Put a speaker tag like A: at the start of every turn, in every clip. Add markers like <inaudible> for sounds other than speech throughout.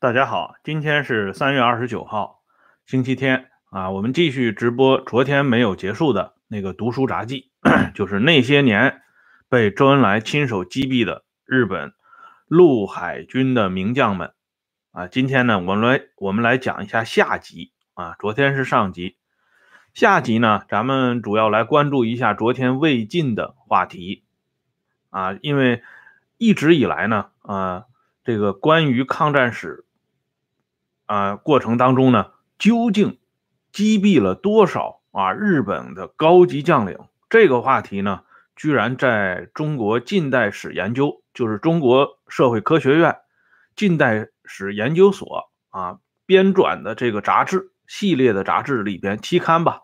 A: 大家好，今天是三月二十九号，星期天啊，我们继续直播昨天没有结束的那个读书札记，<coughs> 就是那些年被周恩来亲手击毙的日本陆海军的名将们啊。今天呢，我们来我们来讲一下下集啊，昨天是上集，下集呢，咱们主要来关注一下昨天未尽的话题啊，因为一直以来呢，啊，这个关于抗战史。啊，过程当中呢，究竟击毙了多少啊日本的高级将领？这个话题呢，居然在中国近代史研究，就是中国社会科学院近代史研究所啊编撰的这个杂志系列的杂志里边期刊吧，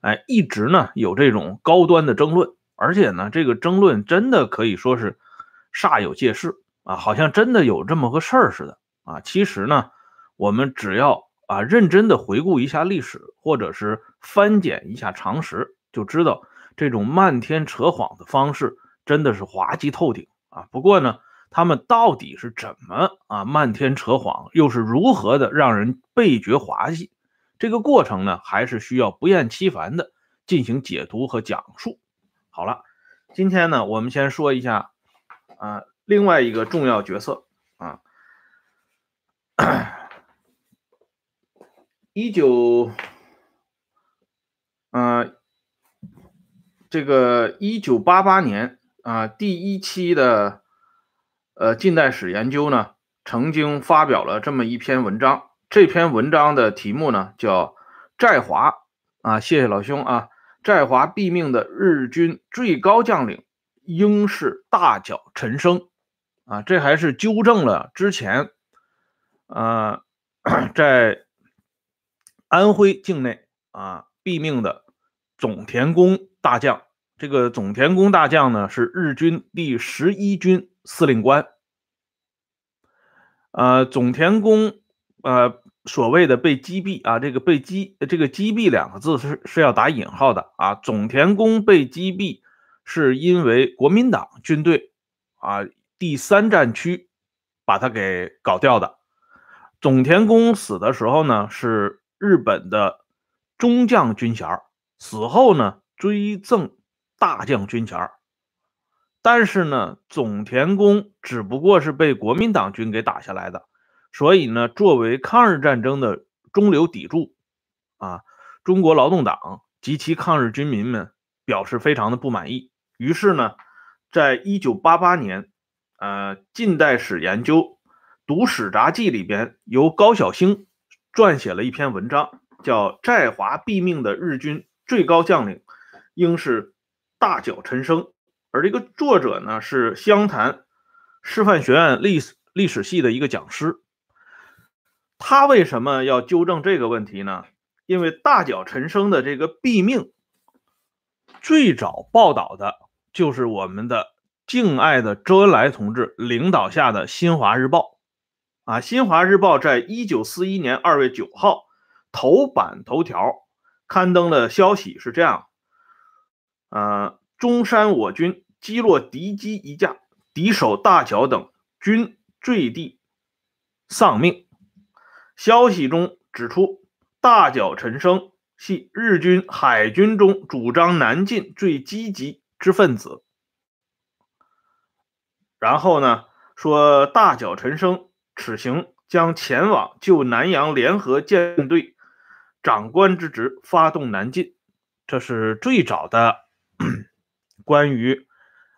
A: 哎，一直呢有这种高端的争论，而且呢，这个争论真的可以说是煞有介事啊，好像真的有这么个事儿似的啊。其实呢。我们只要啊认真的回顾一下历史，或者是翻检一下常识，就知道这种漫天扯谎的方式真的是滑稽透顶啊！不过呢，他们到底是怎么啊漫天扯谎，又是如何的让人倍觉滑稽？这个过程呢，还是需要不厌其烦的进行解读和讲述。好了，今天呢，我们先说一下啊另外一个重要角色啊。一九，呃，这个一九八八年啊，第一期的呃近代史研究呢，曾经发表了这么一篇文章。这篇文章的题目呢叫“在华”，啊，谢谢老兄啊，在华毙命的日军最高将领应是大脚陈生啊，这还是纠正了之前，呃，<coughs> 在。安徽境内啊，毙命的总田宫大将。这个总田宫大将呢，是日军第十一军司令官。呃，总田宫，呃，所谓的被击毙啊，这个被击，这个击毙两个字是是要打引号的啊。总田宫被击毙，是因为国民党军队啊第三战区把他给搞掉的。总田宫死的时候呢，是。日本的中将军衔死后呢，追赠大将军衔但是呢，总田宫只不过是被国民党军给打下来的，所以呢，作为抗日战争的中流砥柱啊，中国劳动党及其抗日军民们表示非常的不满意。于是呢，在一九八八年，呃，近代史研究读史札记里边，由高晓星。撰写了一篇文章，叫《在华毙命的日军最高将领应是大脚陈升》，而这个作者呢是湘潭师范学院历史历史系的一个讲师。他为什么要纠正这个问题呢？因为大脚陈生的这个毙命，最早报道的就是我们的敬爱的周恩来同志领导下的《新华日报》。啊，《新华日报》在一九四一年二月九号头版头条刊登的消息是这样：呃，中山我军击落敌机一架，敌手大脚等均坠地丧命。消息中指出，大脚陈生系日军海军中主张南进最积极之分子。然后呢，说大脚陈生。此行将前往就南洋联合舰队长官之职，发动南进。这是最早的 <clears throat> 关于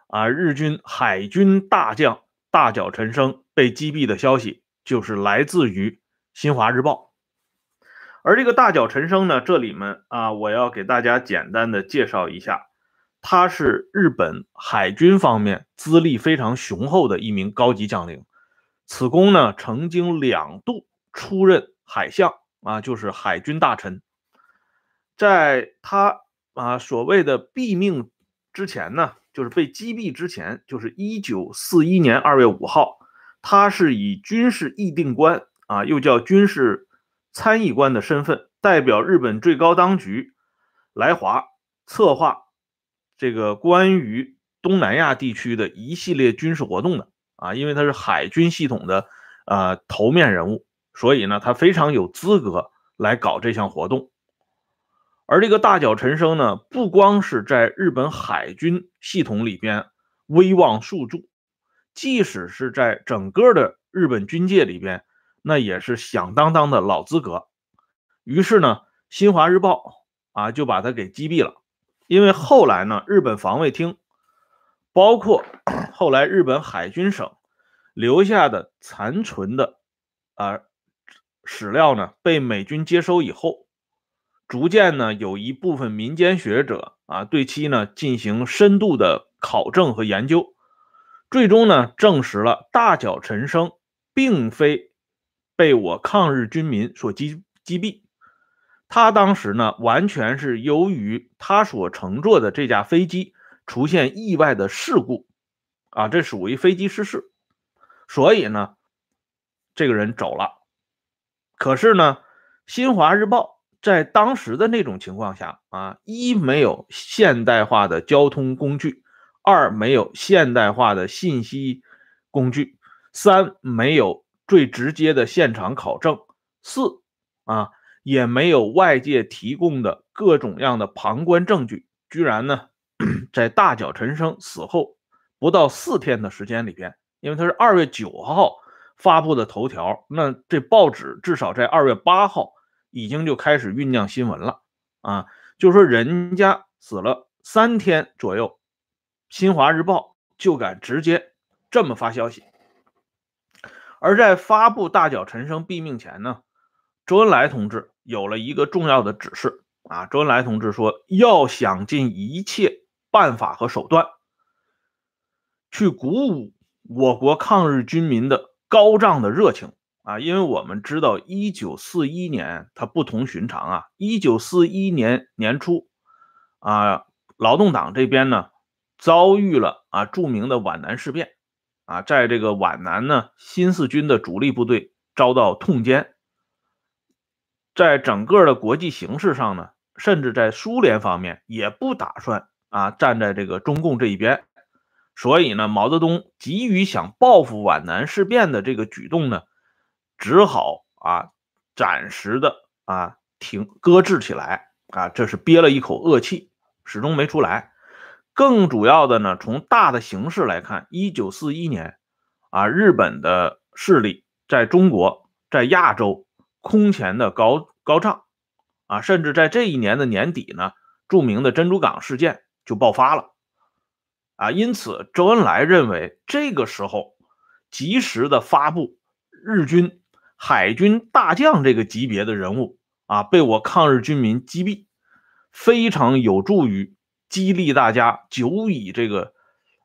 A: 啊日军海军大将大脚陈生被击毙的消息，就是来自于《新华日报》。而这个大脚陈生呢，这里面啊，我要给大家简单的介绍一下，他是日本海军方面资历非常雄厚的一名高级将领。此公呢，曾经两度出任海相啊，就是海军大臣。在他啊所谓的毙命之前呢，就是被击毙之前，就是一九四一年二月五号，他是以军事议定官啊，又叫军事参议官的身份，代表日本最高当局来华策划这个关于东南亚地区的一系列军事活动的。啊，因为他是海军系统的呃头面人物所以呢，他非常有资格来搞这项活动。而这个大脚陈生呢，不光是在日本海军系统里边威望数著，即使是在整个的日本军界里边，那也是响当当的老资格。于是呢，新华日报啊就把他给击毙了。因为后来呢，日本防卫厅，包括后来日本海军省留下的残存的啊史料呢，被美军接收以后。逐渐呢，有一部分民间学者啊，对其呢进行深度的考证和研究，最终呢证实了大脚陈生并非被我抗日军民所击击毙，他当时呢完全是由于他所乘坐的这架飞机出现意外的事故啊，这属于飞机失事，所以呢这个人走了。可是呢，《新华日报》。在当时的那种情况下啊，一没有现代化的交通工具，二没有现代化的信息工具，三没有最直接的现场考证，四啊也没有外界提供的各种样的旁观证据，居然呢，<clears throat> 在大脚陈生死后不到四天的时间里边，因为他是二月九号发布的头条，那这报纸至少在二月八号。已经就开始酝酿新闻了啊，就说人家死了三天左右，新华日报就敢直接这么发消息。而在发布大脚陈生毙命前呢，周恩来同志有了一个重要的指示啊，周恩来同志说要想尽一切办法和手段，去鼓舞我国抗日军民的高涨的热情。啊，因为我们知道，一九四一年它不同寻常啊。一九四一年年初，啊，劳动党这边呢遭遇了啊著名的皖南事变，啊，在这个皖南呢，新四军的主力部队遭到痛歼，在整个的国际形势上呢，甚至在苏联方面也不打算啊站在这个中共这一边，所以呢，毛泽东急于想报复皖南事变的这个举动呢。只好啊，暂时的啊停搁置起来啊，这是憋了一口恶气，始终没出来。更主要的呢，从大的形势来看，一九四一年啊，日本的势力在中国、在亚洲空前的高高涨啊，甚至在这一年的年底呢，著名的珍珠港事件就爆发了啊。因此，周恩来认为这个时候及时的发布日军。海军大将这个级别的人物啊，被我抗日军民击毙，非常有助于激励大家久以这个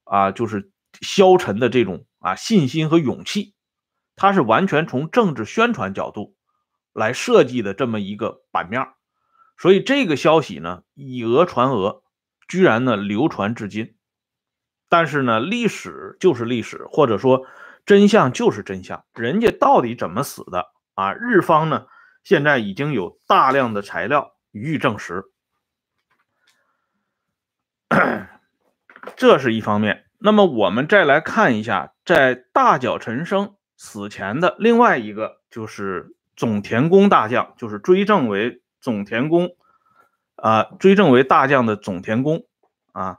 A: 啊，就是消沉的这种啊信心和勇气。他是完全从政治宣传角度来设计的这么一个版面，所以这个消息呢以讹传讹，居然呢流传至今。但是呢，历史就是历史，或者说。真相就是真相，人家到底怎么死的啊？日方呢，现在已经有大量的材料予以证实，这是一方面。那么我们再来看一下，在大脚陈生死前的另外一个，就是总田宫大将，就是追赠为总田宫啊，追赠为大将的总田宫啊，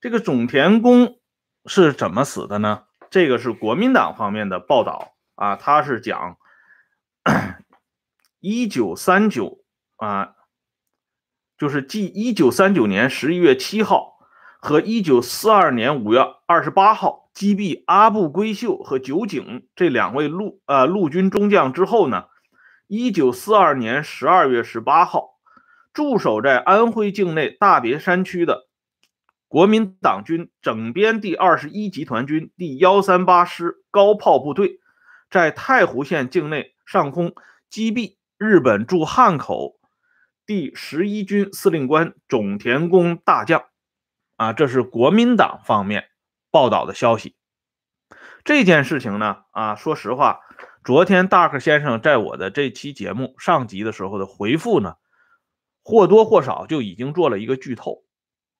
A: 这个总田宫是怎么死的呢？这个是国民党方面的报道啊，他是讲 <coughs> 一九三九啊，就是继一九三九年十一月七号和一九四二年五月二十八号击毙阿部圭秀和酒井这两位陆呃陆军中将之后呢，一九四二年十二月十八号驻守在安徽境内大别山区的。国民党军整编第二十一集团军第幺三八师高炮部队，在太湖县境内上空击毙日本驻汉口第十一军司令官种田宫大将。啊，这是国民党方面报道的消息。这件事情呢，啊，说实话，昨天大克先生在我的这期节目上集的时候的回复呢，或多或少就已经做了一个剧透。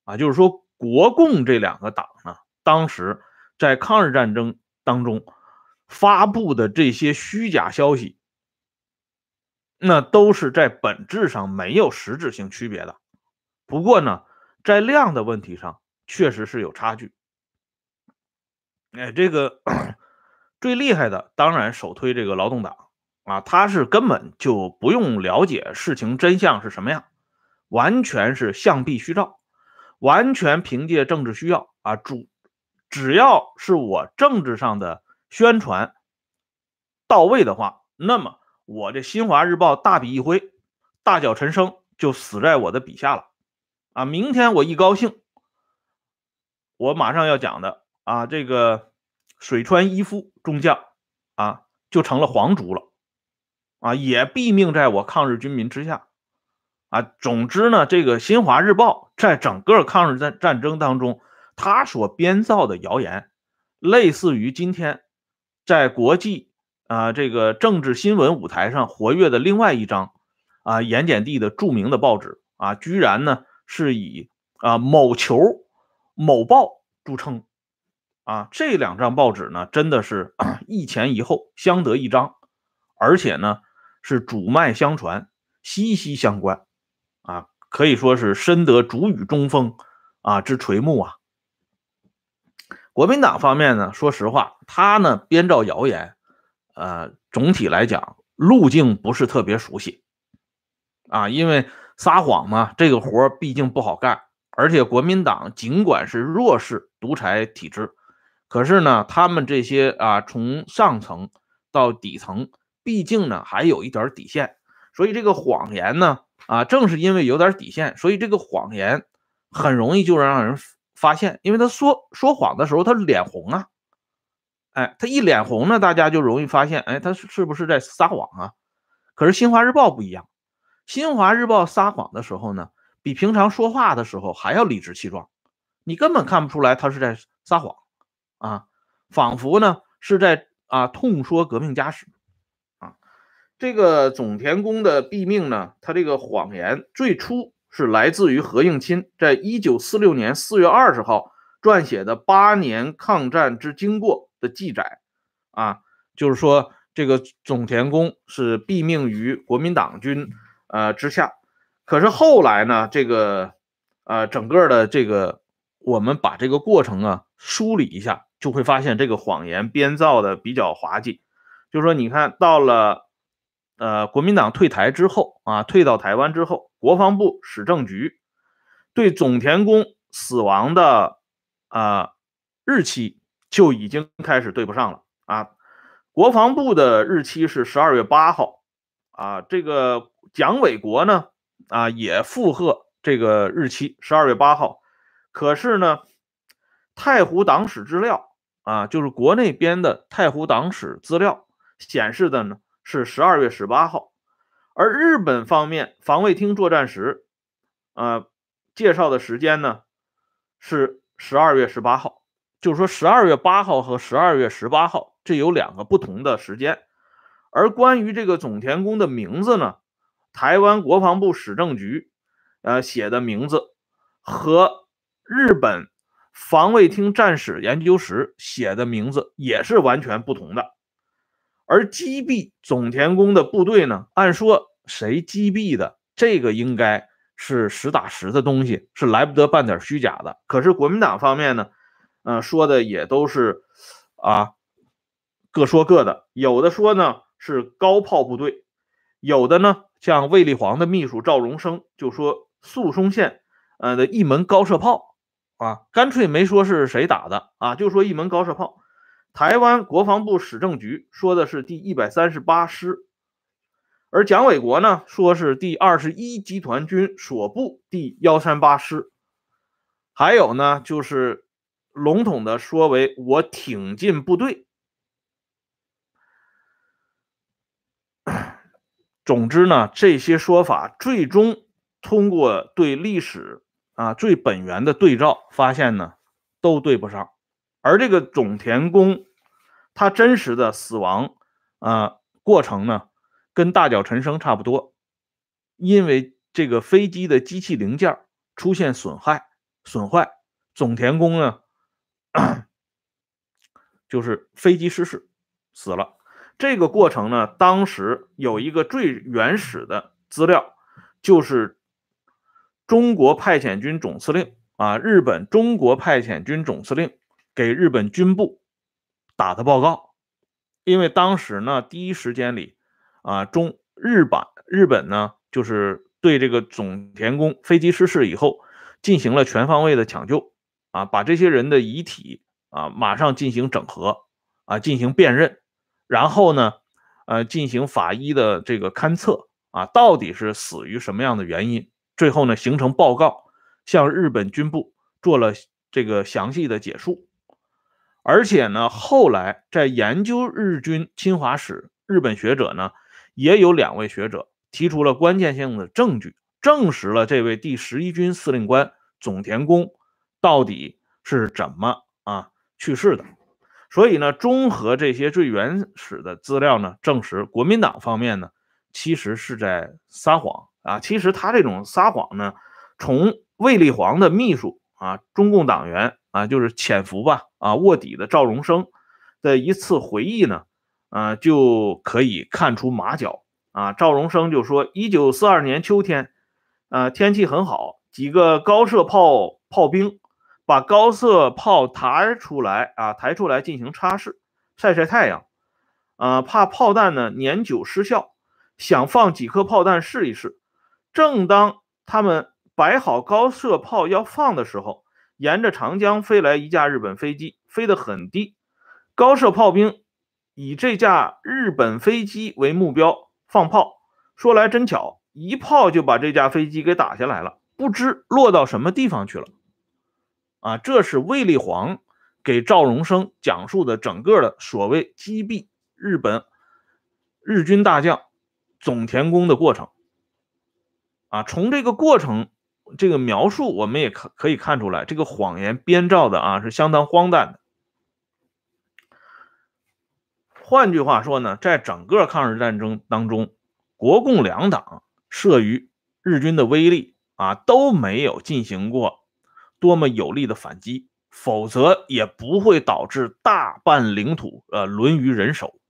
A: 啊，就是说。国共这两个党呢，当时在抗日战争当中发布的这些虚假消息，那都是在本质上没有实质性区别的。不过呢，在量的问题上确实是有差距。哎，这个 <clears throat> 最厉害的当然首推这个劳动党啊，他是根本就不用了解事情真相是什么样，完全是象壁虚造，完全凭借政治需要啊，主只要是我政治上的宣传到位的话，那么我这新华日报大笔一挥，大脚陈升就死在我的笔下了啊！明天我一高兴，我马上要讲的。啊，这个水川一夫中将啊，就成了皇族了，啊，也毙命在我抗日军民之下，啊，总之呢，这个新华日报在整个抗日战战争当中，他所编造的谣言，类似于今天在国际啊这个政治新闻舞台上活跃的另外一张啊盐碱地的著名的报纸啊，居然呢是以啊某球某报著称。啊，这两张报纸呢，真的是 <clears throat> 一前一后，相得益彰，而且呢是主脉相传，息息相关，可以说是深得主语中锋啊之垂目啊。国民党方面呢，说实话，他呢编造谣言，呃，总体来讲路径不是特别熟悉，啊，因为撒谎嘛，这个活毕竟不好干，而且国民党尽管是弱势独裁体制。可是呢，他们这些啊，从上层到底层，毕竟呢还有一点底线，所以这个谎言呢，啊，正是因为有点底线，所以这个谎言很容易就让人发现，因为他说说谎的时候他脸红啊，哎，他一脸红呢，大家就容易发现，哎，他是不是在撒谎啊？可是新华日报不一样，新华日报撒谎的时候呢，比平常说话的时候还要理直气壮，你根本看不出来他是在撒谎。啊，仿佛呢是在啊痛说革命家史。这个总田宫的毙命呢，他这个谎言最初是来自于何应钦在一九四六年四月二十号撰写的《八年抗战之经过》的记载啊，就是说这个总田宫是毙命于国民党军呃之下。可是后来呢，这个呃整个的这个我们把这个过程啊梳理一下。就会发现这个谎言编造的比较滑稽，就是说，你看到了，呃，国民党退台之后啊，退到台湾之后，国防部史政局对总田宫死亡的啊日期就已经开始对不上了啊。国防部的日期是十二月八号啊，这个蒋纬国呢啊也附和这个日期十二月八号，可是呢，太湖党史资料。啊，就是国内编的太湖党史资料显示的呢，是十二月十八号，而日本方面防卫厅作战时，呃，介绍的时间呢是十二月十八号，就是说十二月八号和十二月十八号这有两个不同的时间，而关于这个总田宫的名字呢，台湾国防部史政局呃写的名字和日本。防卫厅战史研究室写的名字也是完全不同的，而击毙总田宫的部队呢？按说谁击毙的，这个应该是实打实的东西，是来不得半点虚假的。可是国民党方面呢，呃，说的也都是啊，各说各的。有的说呢是高炮部队，有的呢像卫立煌的秘书赵荣生就说宿松县呃的一门高射炮。啊，干脆没说是谁打的啊，就说一门高射炮。台湾国防部史政局说的是第一百三十八师，而蒋纬国呢说是第二十一集团军所部第幺三八师，还有呢就是笼统的说为我挺进部队。总之呢，这些说法最终通过对历史。啊，最本源的对照发现呢，都对不上。而这个总田宫，他真实的死亡啊过程呢，跟大脚陈生差不多，因为这个飞机的机器零件出现损害损坏，总田宫呢 <coughs> 就是飞机失事死了。这个过程呢，当时有一个最原始的资料，就是中国派遣军总司令啊，日本中国派遣军总司令给日本军部打的报告。因为当时呢，第一时间里啊，中日版日本呢，就是对这个总田宫飞机失事以后，进行了全方位的抢救啊，把这些人的遗体啊马上进行整合啊，进行辨认。然后呢，呃，进行法医的这个勘测啊，到底是死于什么样的原因？最后呢，形成报告，向日本军部做了这个详细的解述。而且呢，后来在研究日军侵华史，日本学者呢，也有两位学者提出了关键性的证据，证实了这位第十一军司令官总田宫到底是怎么啊去世的。所以呢，综合这些最原始的资料呢，证实国民党方面呢，其实是在撒谎啊。其实他这种撒谎呢，从卫立煌的秘书啊，中共党员啊，就是潜伏吧啊卧底的赵荣生的一次回忆呢，啊就可以看出马脚啊。赵荣生就说，一九四二年秋天，啊天气很好，几个高射炮炮兵。把高射炮抬出来啊，抬出来进行擦拭，晒晒太阳，啊，怕炮弹呢年久失效，想放几颗炮弹试一试。正当他们摆好高射炮要放的时候，沿着长江飞来一架日本飞机，飞得很低。高射炮兵以这架日本飞机为目标放炮，说来真巧，一炮就把这架飞机给打下来了，不知落到什么地方去了。啊，这是卫立煌给赵荣生讲述的整个的所谓击毙日本日军大将总田宫的过程。啊，从这个过程这个描述，我们也可可以看出来，这个谎言编造的啊是相当荒诞的。换句话说呢，在整个抗日战争当中，国共两党慑于日军的威力啊都没有进行过。多么有力的反击，否则也不会导致大半领土呃沦于人手。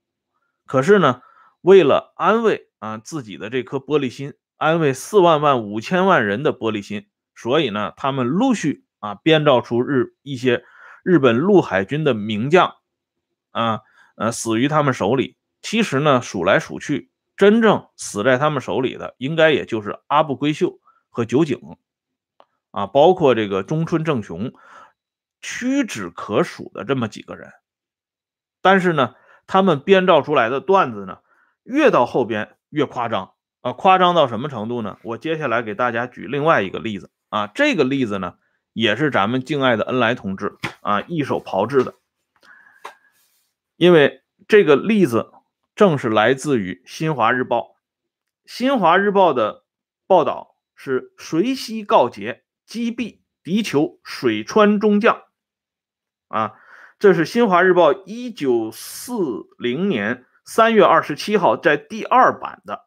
A: 可是呢，为了安慰啊自己的这颗玻璃心，安慰四万万五千万人的玻璃心，所以呢，他们陆续啊编造出日一些日本陆海军的名将啊呃死于他们手里。其实呢，数来数去，真正死在他们手里的，应该也就是阿部规秀和酒井。啊，包括这个中村正雄，屈指可数的这么几个人，但是呢，他们编造出来的段子呢，越到后边越夸张啊，夸张到什么程度呢？我接下来给大家举另外一个例子啊，这个例子呢，也是咱们敬爱的恩来同志啊一手炮制的，因为这个例子正是来自于《新华日报》，《新华日报》的报道是随西告捷。击毙敌酋水川中将，啊，这是新华日报一九四零年三月二十七号在第二版的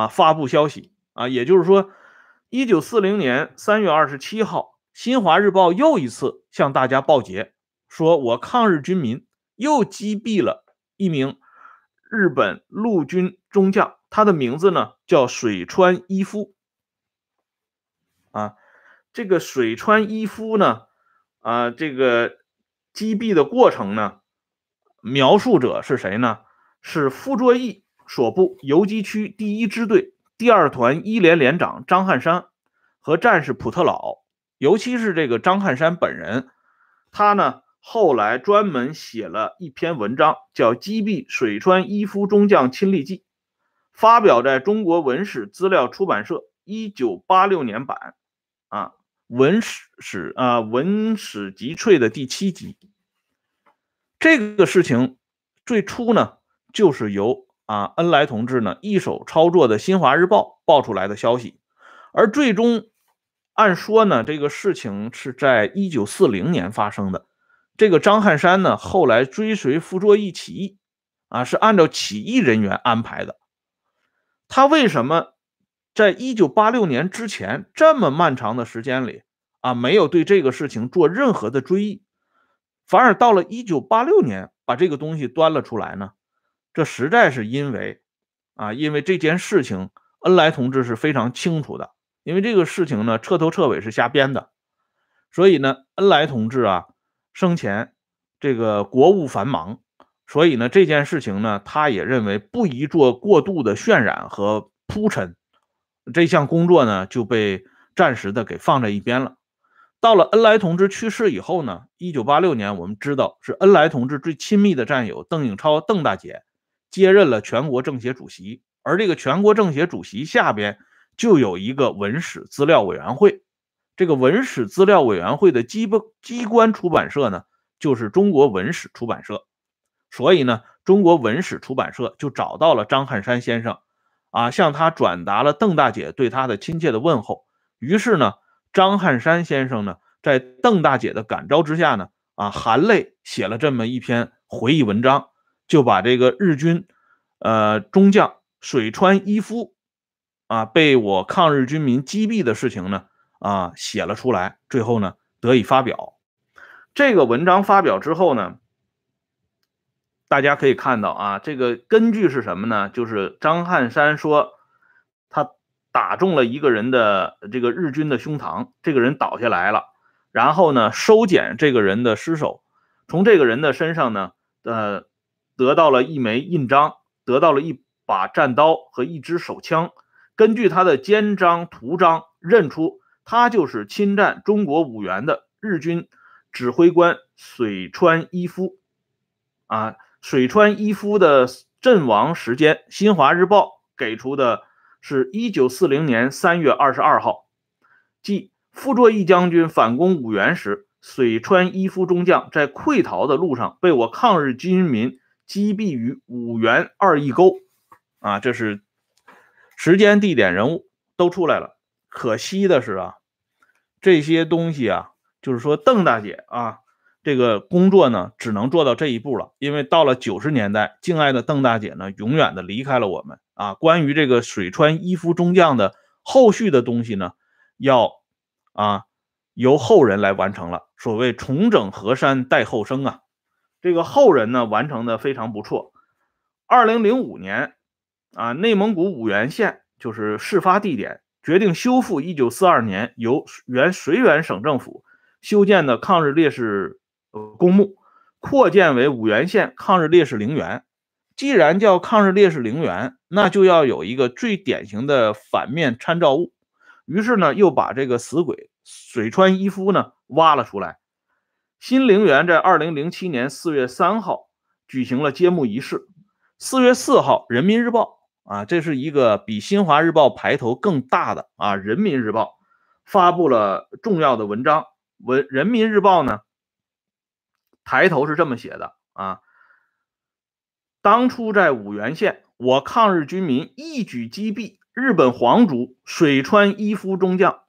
A: 啊发布消息啊，也就是说，一九四零年三月二十七号，新华日报又一次向大家报捷，说我抗日军民又击毙了一名日本陆军中将，他的名字呢叫水川一夫。啊，这个水川一夫呢，啊，这个击毙的过程呢，描述者是谁呢？是傅作义所部游击区第一支队第二团一连连长张汉山和战士普特老，尤其是这个张汉山本人，他呢后来专门写了一篇文章，叫《击毙水川一夫中将亲历记》，发表在中国文史资料出版社一九八六年版。啊，文史史啊，文史集萃的第七集。这个事情最初呢，就是由啊恩来同志呢一手操作的《新华日报》爆出来的消息，而最终按说呢，这个事情是在一九四零年发生的。这个张汉山呢，后来追随傅作义起义，啊，是按照起义人员安排的。他为什么？在一九八六年之前这么漫长的时间里啊，没有对这个事情做任何的追忆，反而到了一九八六年把这个东西端了出来呢？这实在是因为啊，因为这件事情，恩来同志是非常清楚的，因为这个事情呢，彻头彻尾是瞎编的，所以呢，恩来同志啊，生前这个国务繁忙，所以呢，这件事情呢，他也认为不宜做过度的渲染和铺陈，这项工作呢，就被暂时的给放在一边了。到了恩来同志去世以后呢，一九八六年，我们知道是恩来同志最亲密的战友邓颖超邓大姐接任了全国政协主席，而这个全国政协主席下边就有一个文史资料委员会，这个文史资料委员会的机关机关出版社呢，就是中国文史出版社，所以呢，中国文史出版社就找到了张汉山先生，啊，向他转达了邓大姐对他的亲切的问候，于是呢。张汉山先生呢，在邓大姐的感召之下呢，啊，含泪写了这么一篇回忆文章，就把这个日军，呃，中将水川一夫，啊，被我抗日军民击毙的事情呢，啊，写了出来，最后呢，得以发表。这个文章发表之后呢，大家可以看到啊，这个根据是什么呢？就是张汉山说他。打中了一个人的这个日军的胸膛，这个人倒下来了。然后呢，收捡这个人的尸首，从这个人的身上呢，呃，得到了一枚印章，得到了一把战刀和一支手枪。根据他的肩章、图章，认出他就是侵占中国五原的日军指挥官水川一夫。啊，水川一夫的阵亡时间，《新华日报》给出的。是一九四零年三月二十二号，即傅作义将军反攻五原时，水川一夫中将在溃逃的路上被我抗日军民击毙于五原二义沟。啊，这是时间、地点、人物都出来了。可惜的是啊，这些东西啊，就是说邓大姐啊。这个工作呢，只能做到这一步了。因为到了九十年代，敬爱的邓大姐呢，永远的离开了我们啊。关于这个水川一夫中将的后续的东西呢，要啊由后人来完成了。所谓重整河山待后生啊，这个后人呢完成的非常不错。二零零五年啊，内蒙古五原县就是事发地点，决定修复一九四二年由原绥远省政府修建的抗日烈士。呃，公墓扩建为五原县抗日烈士陵园。既然叫抗日烈士陵园，那就要有一个最典型的反面参照物。于是呢，又把这个死鬼水川一夫呢挖了出来。新陵园在二零零七年四月三号举行了揭幕仪式。四月四号，《人民日报》啊，这是一个比《新华日报》排头更大的啊，《人民日报》发布了重要的文章。文《人民日报》呢？抬头是这么写的啊，当初在五原县，我抗日军民一举击毙日本皇族水川一夫中将。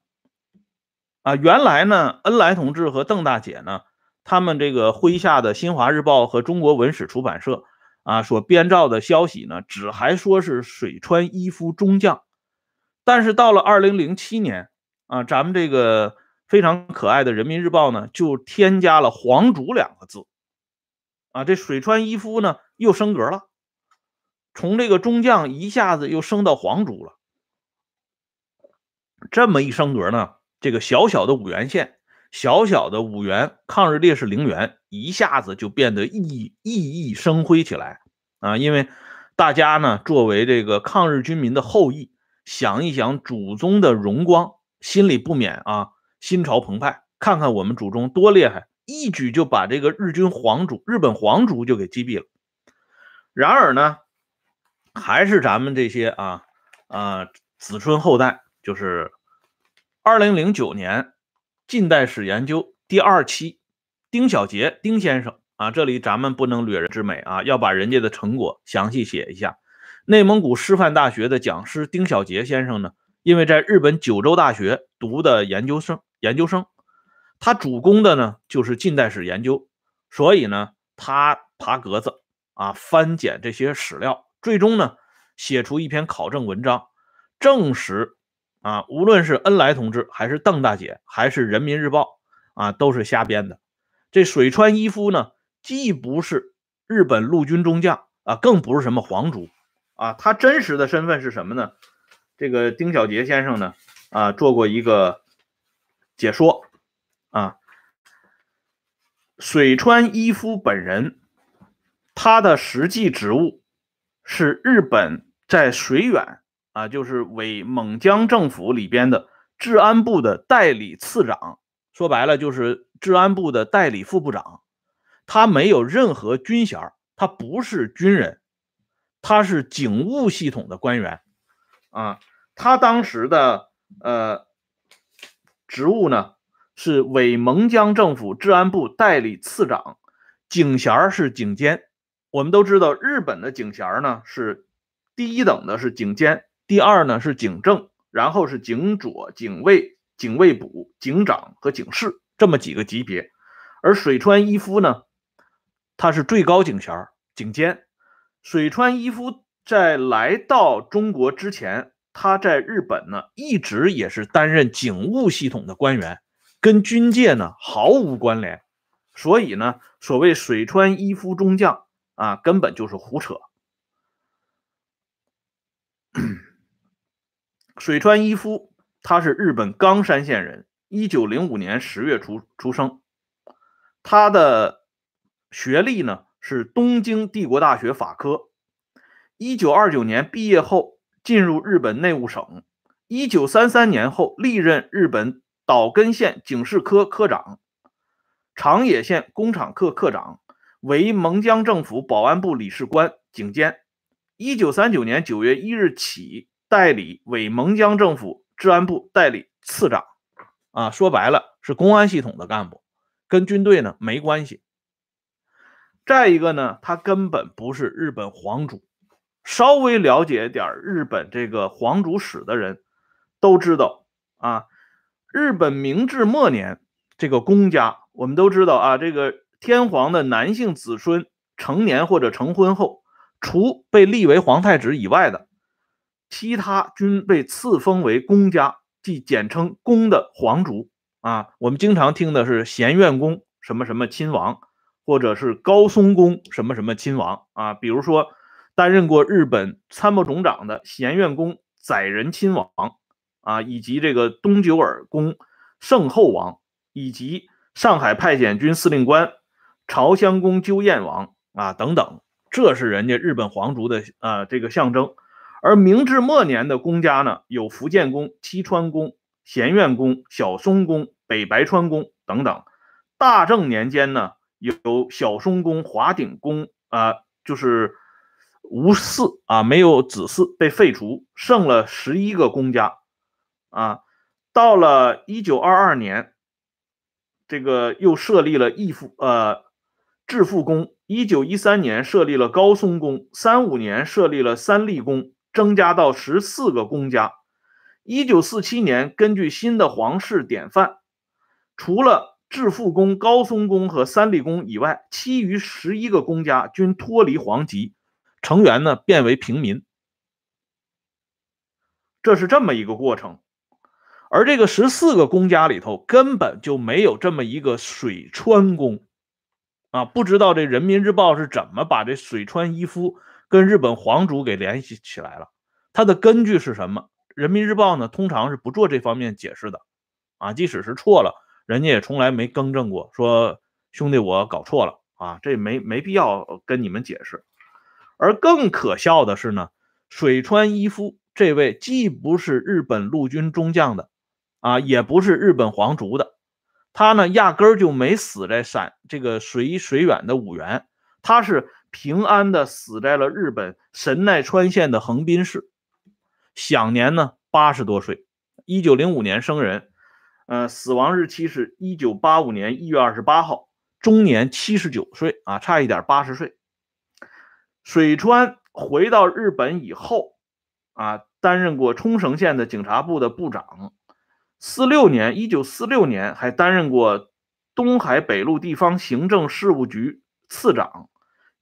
A: 啊，原来呢，恩来同志和邓大姐呢，他们这个麾下的新华日报和中国文史出版社啊所编造的消息呢，只还说是水川一夫中将，但是到了二零零七年啊，咱们这个。非常可爱的人民日报呢，就添加了“皇族”两个字，啊，这水川一夫呢又升格了，从这个中将一下子又升到皇族了。这么一升格呢，这个小小的五原县，小小的五原抗日烈士陵园，一下子就变得熠熠熠生辉起来啊！因为大家呢，作为这个抗日军民的后裔，想一想祖宗的荣光，心里不免啊。心潮澎湃，看看我们祖宗多厉害，一举就把这个日军皇族、日本皇族就给击毙了。然而呢，还是咱们这些啊啊子孙后代，就是二零零九年近代史研究第二期，丁小杰丁先生啊，这里咱们不能掠人之美啊，要把人家的成果详细写一下。内蒙古师范大学的讲师丁小杰先生呢，因为在日本九州大学读的研究生。研究生，他主攻的呢就是近代史研究，所以呢，他爬格子啊，翻检这些史料，最终呢，写出一篇考证文章，证实啊，无论是恩来同志，还是邓大姐，还是人民日报啊，都是瞎编的。这水川一夫呢，既不是日本陆军中将，啊，更不是什么皇族啊。他真实的身份是什么呢？这个丁小杰先生呢啊做过一个解说啊，水川一夫本人，他的实际职务是日本在水远啊，就是伪蒙江政府里边的治安部的代理次长，说白了就是治安部的代理副部长。他没有任何军衔，他不是军人，他是警务系统的官员啊。他当时的呃职务呢是伪蒙江政府治安部代理次长，警衔是警监。我们都知道，日本的警衔呢是第一等的是警监，第二呢是警正，然后是警佐、警卫、警卫补、警长和警士这么几个级别。而水川一夫呢？他是最高警衔警监。水川一夫在来到中国之前，他在日本呢一直也是担任警务系统的官员，跟军界呢毫无关联。所以呢，所谓水川一夫中将啊，根本就是胡扯。水川一夫他是日本冈山县人，一九零五年十月出出生，他的。学历呢是东京帝国大学法科，一九二九年毕业后进入日本内务省，一九三三年后历任日本岛根县警视科科长、长野县工厂科科长，为蒙江政府保安部理事官、警监。一九三九年九月一日起代理伪蒙江政府治安部代理次长。啊，说白了是公安系统的干部，跟军队呢没关系。再一个呢，他根本不是日本皇族。稍微了解点日本这个皇族史的人都知道啊，日本明治末年这个公家，我们都知道啊，这个天皇的男性子孙成年或者成婚后，除被立为皇太子以外的，其他均被赐封为公家，即简称公的皇族啊。我们经常听的是咸院公什么什么亲王。或者是高松宫什么什么亲王啊，比如说担任过日本参谋总长的咸院宫载仁亲王啊，以及这个东九耳宫圣后王，以及上海派遣军司令官朝香宫鸠彦王啊等等，这是人家日本皇族的啊这个象征。而明治末年的公家呢，有福建宫、七川宫、咸院宫、小松宫、北白川宫等等。大正年间呢。有小松宫、华鼎宫啊，就是无嗣啊，没有子嗣被废除，剩了十一个公家啊。到了一九二二年，这个又设立了义父呃致富宫。一九一三年设立了高松宫，三五年设立了三立宫，增加到十四个公家。一九四七年，根据新的皇室典范，除了致富宫、高松宫和三立宫以外，其余十一个公家均脱离皇籍，成员呢变为平民。这是这么一个过程。而这个十四个公家里头，根本就没有这么一个水川宫啊！不知道这人民日报是怎么把这水川一夫跟日本皇族给联系起来了？它的根据是什么？人民日报呢，通常是不做这方面解释的啊，即使是错了。人家也从来没更正过，说兄弟我搞错了啊，这没没必要跟你们解释。而更可笑的是呢，水川一夫这位既不是日本陆军中将的啊，也不是日本皇族的，他呢压根儿就没死在陕这个水水远的五原，他是平安的死在了日本神奈川县的横滨市，享年呢八十多岁，一九零五年生人。呃，死亡日期是一九八五年一月二十八号，终年七十九岁啊，差一点八十岁。水川回到日本以后啊，担任过冲绳县的警察部的部长。四六年，一九四六年还担任过东海北陆地方行政事务局次长。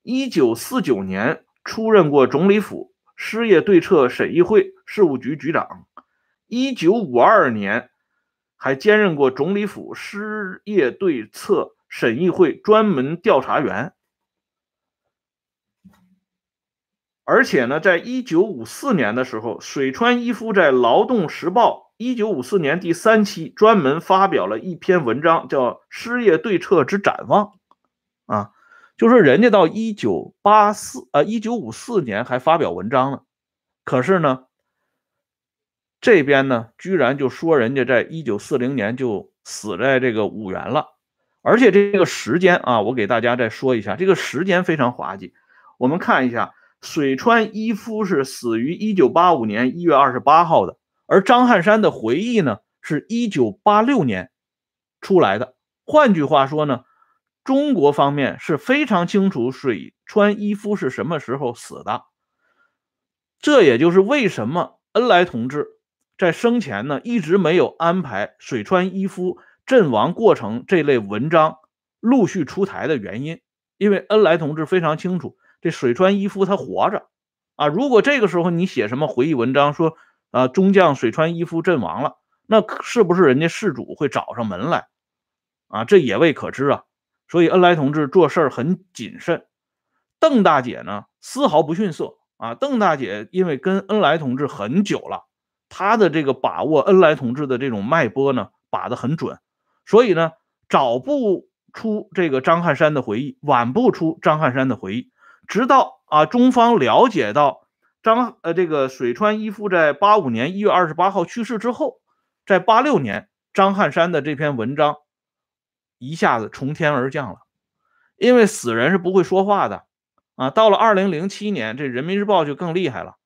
A: 一九四九年出任过总理府失业对策审议会事务局局长。一九五二年。还兼任过总理府失业对策审议会专门调查员。而且呢，在一九五四年的时候，水川一夫在《劳动时报》一九五四年第三期专门发表了一篇文章，叫《失业对策之展望》。就说人家到一九八四呃一九五四年还发表文章呢，可是呢，这边呢居然就说人家在一九四零年就死在这个五原了，而且这个时间啊，我给大家再说一下，这个时间非常滑稽。我们看一下。水川一夫是死于一九八五年一月二十八号的，而张汉山的回忆呢，是一九八六年出来的。换句话说呢，中国方面是非常清楚水川一夫是什么时候死的。这也就是为什么恩来同志在生前呢一直没有安排水川一夫阵亡过程这类文章陆续出台的原因，因为恩来同志非常清楚。这水川一夫他活着啊！如果这个时候你写什么回忆文章，说啊中将水川一夫阵亡了，那是不是人家事主会找上门来啊？这也未可知啊！所以恩来同志做事很谨慎。邓大姐呢，丝毫不逊色啊！邓大姐因为跟恩来同志很久了，她的这个把握恩来同志的这种脉搏呢，把得很准，所以呢，早不出这个张汉山的回忆，晚不出张汉山的回忆。直到啊，中方了解到张呃这个水川一夫在八五年一月二十八号去世之后，在八六年张汉山的这篇文章一下子从天而降了，因为死人是不会说话的啊。到了二零零七年，这人民日报就更厉害了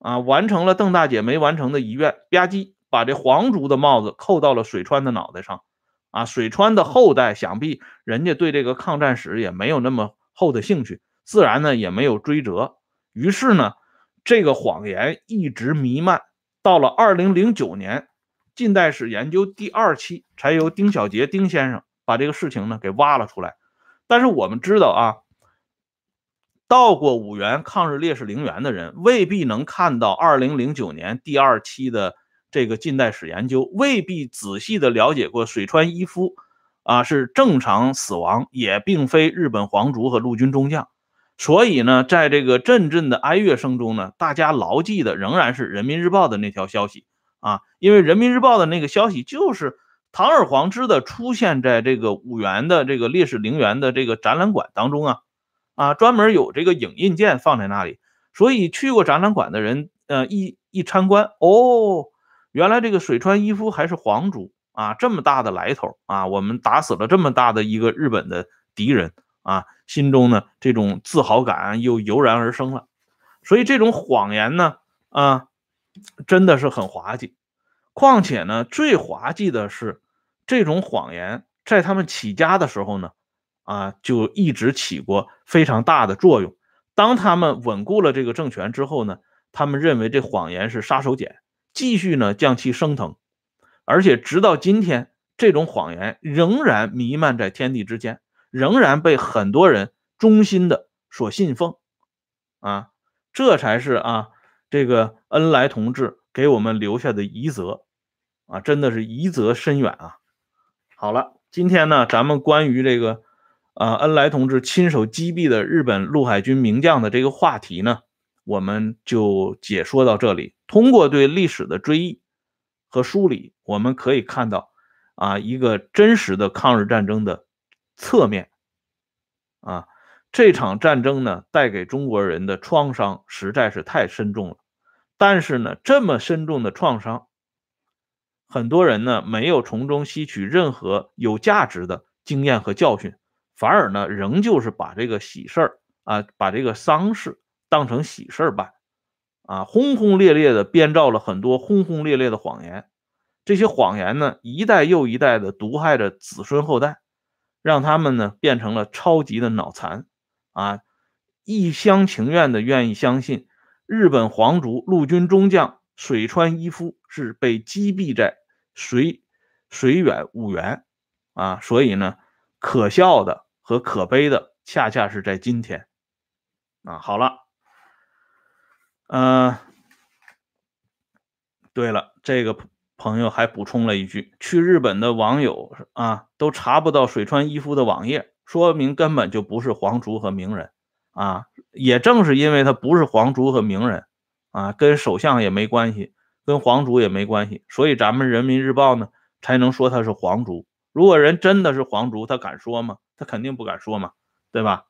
A: 啊，完成了邓大姐没完成的遗愿，吧唧把这皇族的帽子扣到了水川的脑袋上啊。水川的后代想必人家对这个抗战史也没有那么厚的兴趣。自然呢也没有追责，于是呢，这个谎言一直弥漫，到了二零零九年，近代史研究第二期才由丁小杰丁先生把这个事情呢给挖了出来。但是我们知道啊，到过五原抗日烈士陵园的人未必能看到二零零九年第二期的这个近代史研究，未必仔细的了解过水川一夫啊是正常死亡，也并非日本皇族和陆军中将。所以呢，在这个阵阵的哀乐声中呢，大家牢记的仍然是《人民日报》的那条消息啊，因为《人民日报》的那个消息就是堂而皇之的出现在这个五原的这个烈士陵园的这个展览馆当中啊，啊，专门有这个影印件放在那里，所以去过展览馆的人，呃，一一参观，哦，原来这个水川一夫还是皇族啊，这么大的来头啊，我们打死了这么大的一个日本的敌人。啊，心中呢这种自豪感又油然而生了，所以这种谎言呢，啊，真的是很滑稽。况且呢，最滑稽的是，这种谎言在他们起家的时候呢，啊，就一直起过非常大的作用。当他们稳固了这个政权之后呢，他们认为这谎言是杀手锏，继续呢将其升腾，而且直到今天，这种谎言仍然弥漫在天地之间。仍然被很多人衷心的所信奉，啊，这才是啊，这个恩来同志给我们留下的遗泽，啊，真的是遗泽深远啊。好了，今天呢，咱们关于这个啊，恩来同志亲手击毙的日本陆海军名将的这个话题呢，我们就解说到这里。通过对历史的追忆和梳理，我们可以看到啊，一个真实的抗日战争的。侧面，啊，这场战争呢，带给中国人的创伤实在是太深重了。但是呢，这么深重的创伤，很多人呢没有从中吸取任何有价值的经验和教训，反而呢，仍旧是把这个喜事儿啊，把这个丧事当成喜事儿办，啊，轰轰烈烈的编造了很多轰轰烈烈的谎言。这些谎言呢，一代又一代的毒害着子孙后代。让他们呢变成了超级的脑残，啊，一厢情愿的愿意相信日本皇族陆军中将水川一夫是被击毙在水水远五原，啊，所以呢，可笑的和可悲的恰恰是在今天，啊，好了，嗯，对了，这个。朋友还补充了一句：“去日本的网友啊，都查不到水川一夫的网页，说明根本就不是皇族和名人啊，也正是因为他不是皇族和名人啊，跟首相也没关系，跟皇族也没关系，所以咱们人民日报呢才能说他是皇族。如果人真的是皇族，他敢说吗？他肯定不敢说嘛，对吧？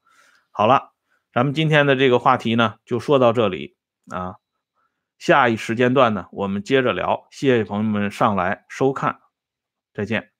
A: 好了，咱们今天的这个话题呢就说到这里啊，下一时间段呢我们接着聊。谢谢朋友们上来收看，再见。